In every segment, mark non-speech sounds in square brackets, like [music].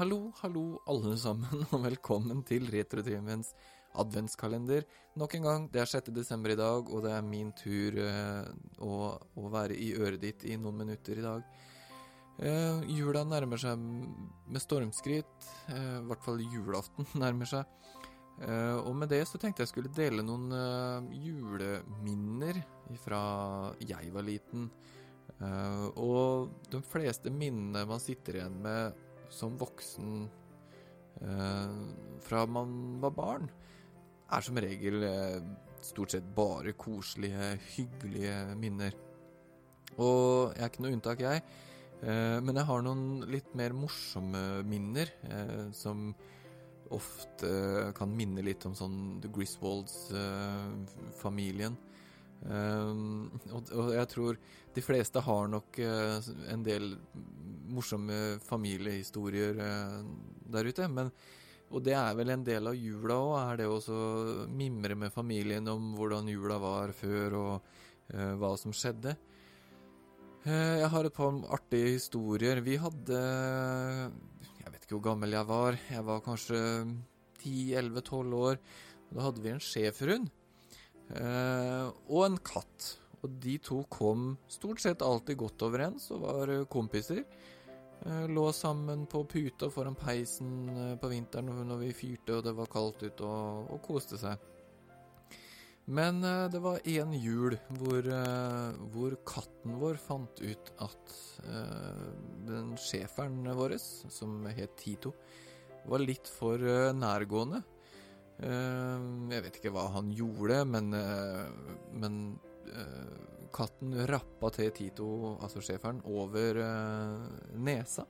hallo, hallo alle sammen, [laughs] og velkommen til Retrotimens adventskalender. Nok en gang, det er 6. desember i dag, og det er min tur eh, å, å, være i øret ditt i noen minutter i dag. Eh, jula nærmer seg med stormskritt, eh, i hvert fall julaften [laughs] nærmer seg. Eh, og med det så tenkte jeg skulle dele noen eh, juleminner fra jeg var liten. Uh, og de fleste minnene man sitter igjen med som voksen uh, fra man var barn, er som regel uh, stort sett bare koselige, hyggelige minner. Og jeg er ikke noe unntak, jeg. men jeg har noen litt mer morsomme minner som ofte kan minne litt om sånn The Griswolds-familien. Um, og, og, jeg tror de fleste har nok uh, en del morsomme familiehistorier uh, der ute. Men, og det er vel en del av jula òg, er det å mimre med familien om hvordan jula var før, og uh, hva som skjedde. jeg har et par artige historier. Vi hadde Jeg vet ikke hvor gammel jeg var. Jeg var kanskje 10-11-12 år. Da hadde vi en schæferhund. Eh, og en katt. Og de to kom stort sett alltid godt overens og var eh, kompiser. Eh, lå sammen på puta foran peisen på vinteren når vi fyrte og det var kaldt ute, og, og koste seg. Men det var én jul hvor, hvor, katten vår fant ut at den schæferen vår, som het Tito, var litt for nærgående. Eh, jeg vet ikke hva han gjorde, men, eh, men eh, katten rappa til Tito, altså schæferen, over nesa.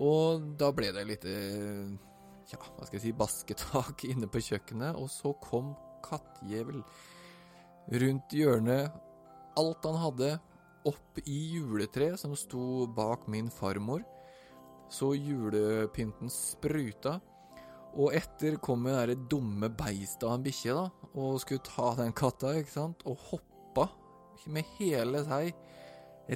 Og da ble det litt ja, hva skal jeg si, basketak [laughs] inne på kjøkkenet, og så kom kattjævel rundt hjørnet, alt han hadde, opp i juletreet som sto bak min farmor. Så julepynten spruta. Og etter kom jo det dumme beistet av en bikkje, da, og skulle ta den katta, ikke sant, og hoppa med hele seg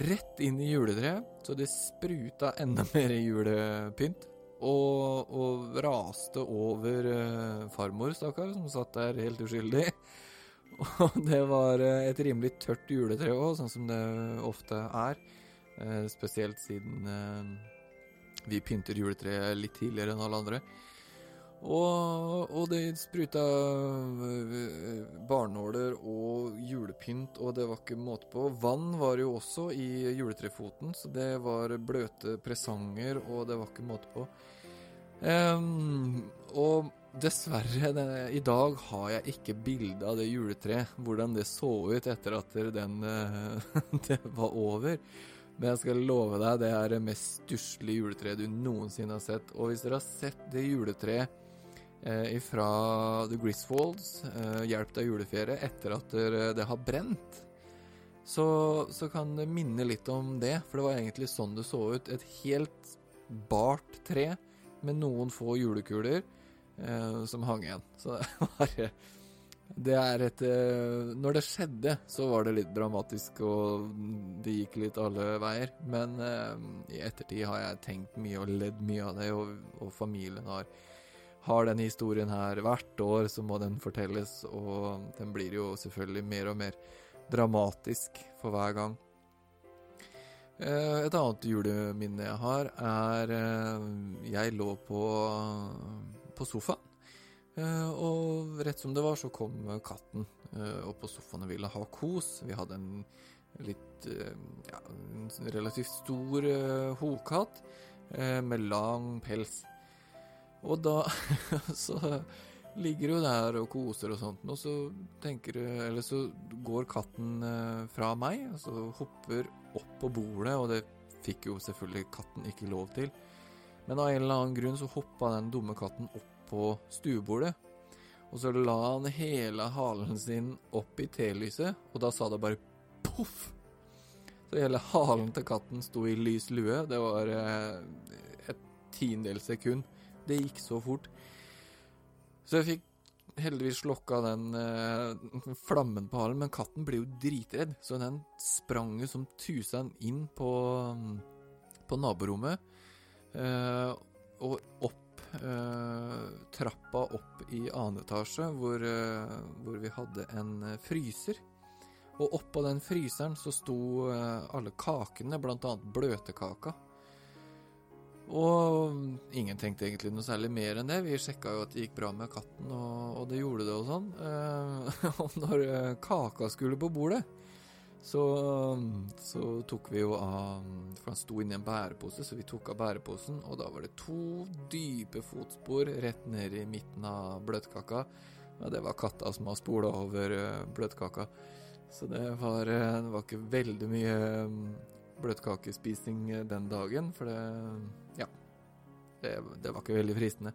rett inn i juletreet, så det spruta enda [laughs] mer julepynt. Og, og raste over uh, farmor, stakkar, som satt der helt uskyldig. [laughs] Og det var uh, et rimelig tørt juletre òg, sånn som det ofte er. Uh, spesielt siden vi pynter juletreet litt tidligere enn alle andre. Og, og det spruta eh, barnåler og julepynt, og det var ikke måte på. Vann var jo også i juletrefoten, så det var bløte presanger, og det var ikke måte på. Um, og dessverre, det, i dag har jeg ikke bilde av det juletreet, hvordan det så ut etter at den, [laughs] det var over. Men jeg skal love deg, det er det mest stusslige juletreet du noensinne har sett. Og hvis dere har sett det juletreet eh, fra The Griswolds, eh, 'Hjelp deg juleferie', etter at det har brent, så, så, kan det minne litt om det. For det var egentlig sånn det så ut. Et helt bart tre med noen få julekuler eh, som hang igjen. [laughs] Så det var det er et eh, Når det skjedde, så var det litt dramatisk, og det gikk litt alle veier. Men eh, i ettertid har jeg tenkt mye og ledd mye av det, og, og familien har har denne historien her hvert år, så må den fortelles, og den blir jo selvfølgelig mer og mer dramatisk for hver gang. Eh, et annet juleminne jeg har, er eh, Jeg lå på, på sofaen. Eh, og rett som det var, så kom katten opp på sofaen og ville ha kos. Vi hadde en litt ja, en relativt stor hokatt med lang pels. Og da [laughs] så ligger du der og koser og sånt, og så tenker du Eller så går katten eh, fra meg, og så hopper opp på bordet, og det fikk jo selvfølgelig katten ikke lov til. Men av en eller annen grunn så hoppa den dumme katten opp på stuebordet. Og så la han hele halen sin opp i telyset, og da sa det bare poff! Så hele halen til katten sto i lys lue. Det var eh, et tiendedels sekund. Det gikk så fort. Så jeg fikk heldigvis slokka den eh, flammen på halen, men katten ble jo dritredd, så den sprang jo som tusen inn på, på naborommet eh, og opp eh, trappa opp i annen etasje, hvor, eh, hvor, vi hadde en fryser. Og oppå den fryseren så sto eh, alle kakene, blant annet bløtkaka. Og ingen tenkte egentlig noe særlig mer enn det. Vi sjekka jo at det gikk bra med katten, og, og det gjorde det og sånn. Eh, [laughs] og når eh, kaka skulle på bordet, så, så, tok vi jo av For han sto inni en bærepose, så vi tok av bæreposen, og da var det to dype fotspor rett ned i midten av bløtkaka. Og det var katta som har spola over eh, bløtkaka. Så det var, det var ikke veldig mye bløtkakespising den dagen, for det Ja. Det, det, var ikke veldig fristende.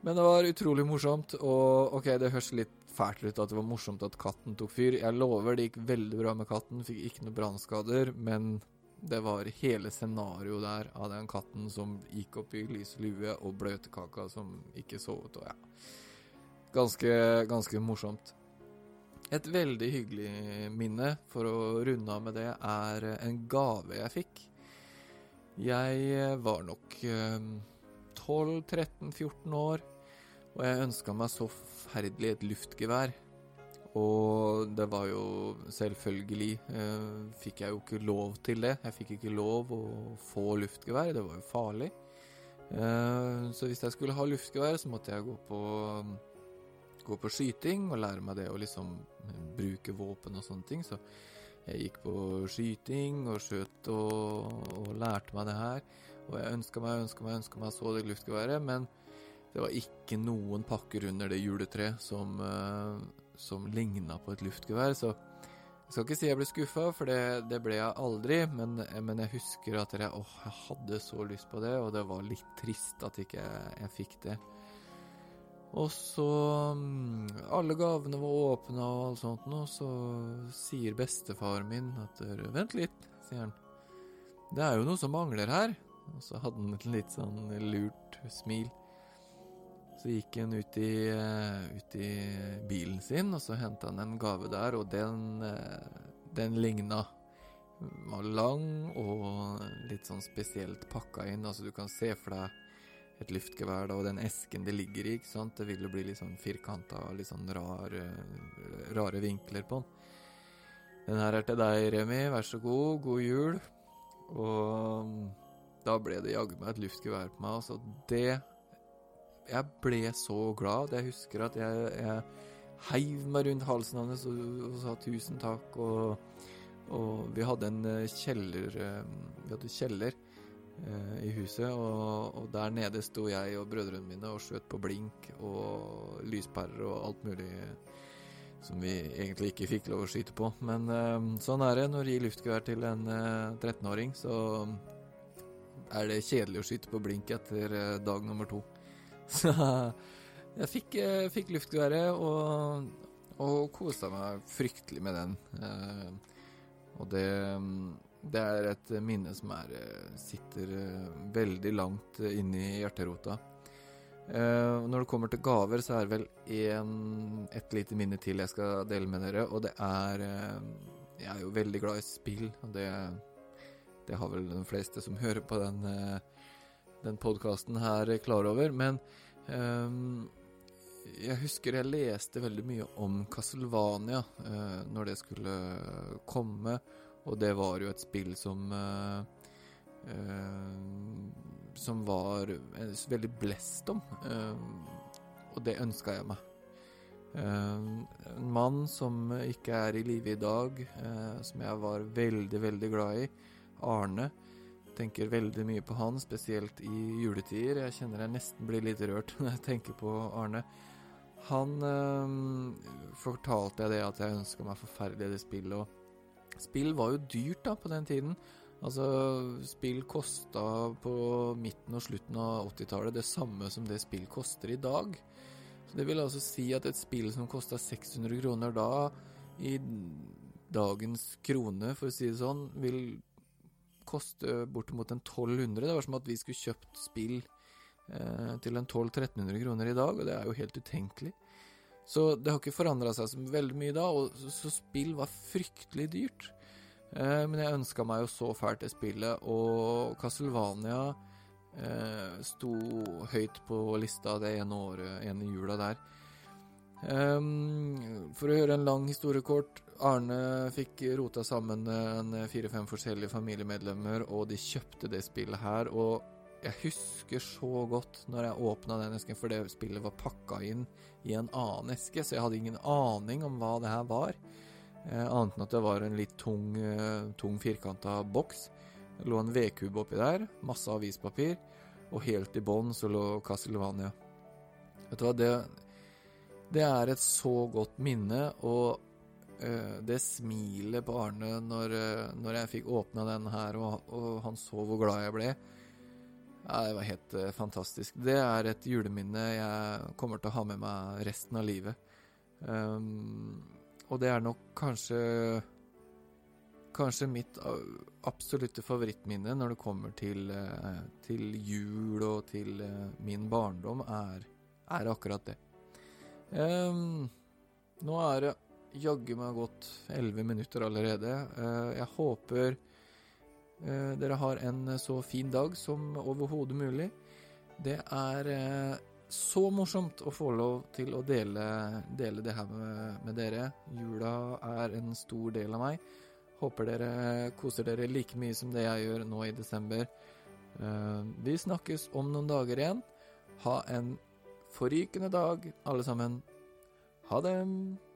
Men det var utrolig morsomt, og OK, det høres litt fælt ut at det var morsomt at katten tok fyr. Jeg lover det gikk veldig bra med katten, fikk ikke noen brannskader, men det var hele scenarioet der av den katten som gikk opp i lys lue, og bløtkaka som ikke sovet, og ja. Ganske, ganske morsomt. Et veldig hyggelig minne, for å runde av med det, er en gave jeg fikk. Jeg var nok 12-13-14 år, og jeg ønska meg så forferdelig et luftgevær. Og det var jo selvfølgelig eh, Fikk jeg jo ikke lov til det. Jeg fikk ikke lov å få luftgevær, det var jo farlig. Eh, så hvis jeg skulle ha luftgevær, så måtte jeg gå på gå på skyting og lære meg det å liksom bruke våpen og sånne ting. Så jeg gikk på skyting og skjøt og, og lærte meg det her. Og jeg ønska meg, ønska meg, ønska meg så det luftgeværet, men det var ikke noen pakker under det juletreet som, uh, som ligna på et luftgevær. Så jeg skal ikke si jeg ble skuffa, for det, det, ble jeg aldri. Men, men jeg husker at jeg, åh, jeg hadde så lyst på det, og det var litt trist at ikke jeg, jeg fikk det. Og så mm, Alle gavene var åpna og alt sånt og så sier bestefaren min at Vent litt, sier han. Det er jo noe som mangler her. Og så hadde han et litt sånn lurt smil. Så gikk han ut i, eh, ut i bilen sin, og så henta han en gave der, og den, eh, den ligna. Var lang og litt sånn spesielt pakka inn. Altså, du kan se for deg et luftgevær, da, og den esken det ligger i, ikke sant, det vil jo bli litt sånn firkanta og litt sånn rar, rare vinkler på den. Den her er til deg, Remi, vær så god, god jul. Og da ble det jaggu meg et luftgevær på meg, altså. Det Jeg ble så glad. Jeg husker at jeg, jeg heiv meg rundt halsen hans og, og, sa tusen takk, og, og vi hadde en eh, kjeller eh, Vi hadde kjeller Eh, i huset. Og, og, der nede sto jeg og brødrene mine og skjøt på blink og lyspærer og alt mulig som vi egentlig ikke fikk lov å skyte på. Men sånn er det når du gir luftgevær til en uh, 13-åring, så er det kjedelig å skyte på blink etter uh, dag nummer to. [laughs] Så jeg fikk, fikk luftgeværet og, og kosa meg fryktelig med den. og det det er et minne som er, eh, sitter eh, veldig langt inne i hjerterota. Når det kommer til gaver, så er det vel en, et lite minne til jeg skal dele med dere. Og det er Jeg er jo veldig glad i spill, og det, det har vel de fleste som hører på den, den podkasten her, klar over. Men jeg husker jeg leste veldig mye om Castlevania når det skulle komme. Og det var jo et spill som uh, uh, Som var veldig blest om. Uh, og det ønska jeg meg. en mann som ikke er i live i dag, som jeg var veldig, veldig glad i. Arne. Tenker veldig mye på han, spesielt i juletider. Jeg kjenner jeg nesten blir litt rørt [laughs] når jeg tenker på Arne. Han fortalte jeg det at jeg ønska meg forferdelig det spillet. og Spill var jo dyrt da på den tiden. Altså, spill kosta på midten og slutten av 80-tallet det samme som det spill koster i dag. Så Det vil altså si at et spill som kosta 600 kroner da, i dagens krone, for å si det sånn, vil koste bortimot en 1200. Det var som at vi skulle kjøpt spill eh, til en 1200-1300 kroner i dag, og det er jo helt utenkelig. Så det har ikke forandra seg så veldig mye da, og så, så spill var fryktelig dyrt. Eh, men jeg ønska meg jo så fælt det spillet, og Castlevania eh, sto høyt på lista det ene året, ene jula der. Um, for å gjøre en lang historie kort. Arne fikk rota sammen en fire-fem forskjellige familiemedlemmer, og de kjøpte det spillet her. Og jeg husker så godt når jeg åpna den esken, for det spillet var pakka inn i en annen eske, så jeg hadde ingen aning om hva det her var. Eh, annet enn at det var en litt tung, eh, tung firkanta boks. Det lå en vedkube oppi der, masse avispapir, og helt i bånn så lå Castlevania. Vet du hva, det det er et så godt minne, og det smilet på Arne når, uh, når jeg fikk åpna den her, og, og, han så hvor glad jeg ble ja, Det var helt uh, fantastisk. Det er et juleminne jeg kommer til å ha med meg resten av livet. Um, og det er nok kanskje Kanskje mitt absolutte favorittminne når det kommer til, til jul og til min barndom, er, er akkurat det. Um, nå er det jaggu meg gått elleve minutter allerede. Uh, jeg håper uh, dere har en så fin dag som overhodet mulig. Det er uh, så morsomt å få lov til å dele, dele det her med, med, dere. Jula er en stor del av meg. Håper dere koser dere like mye som det jeg gjør nå i desember. vi snakkes om noen dager igjen. Ha en forrykende dag, alle sammen. Ha det!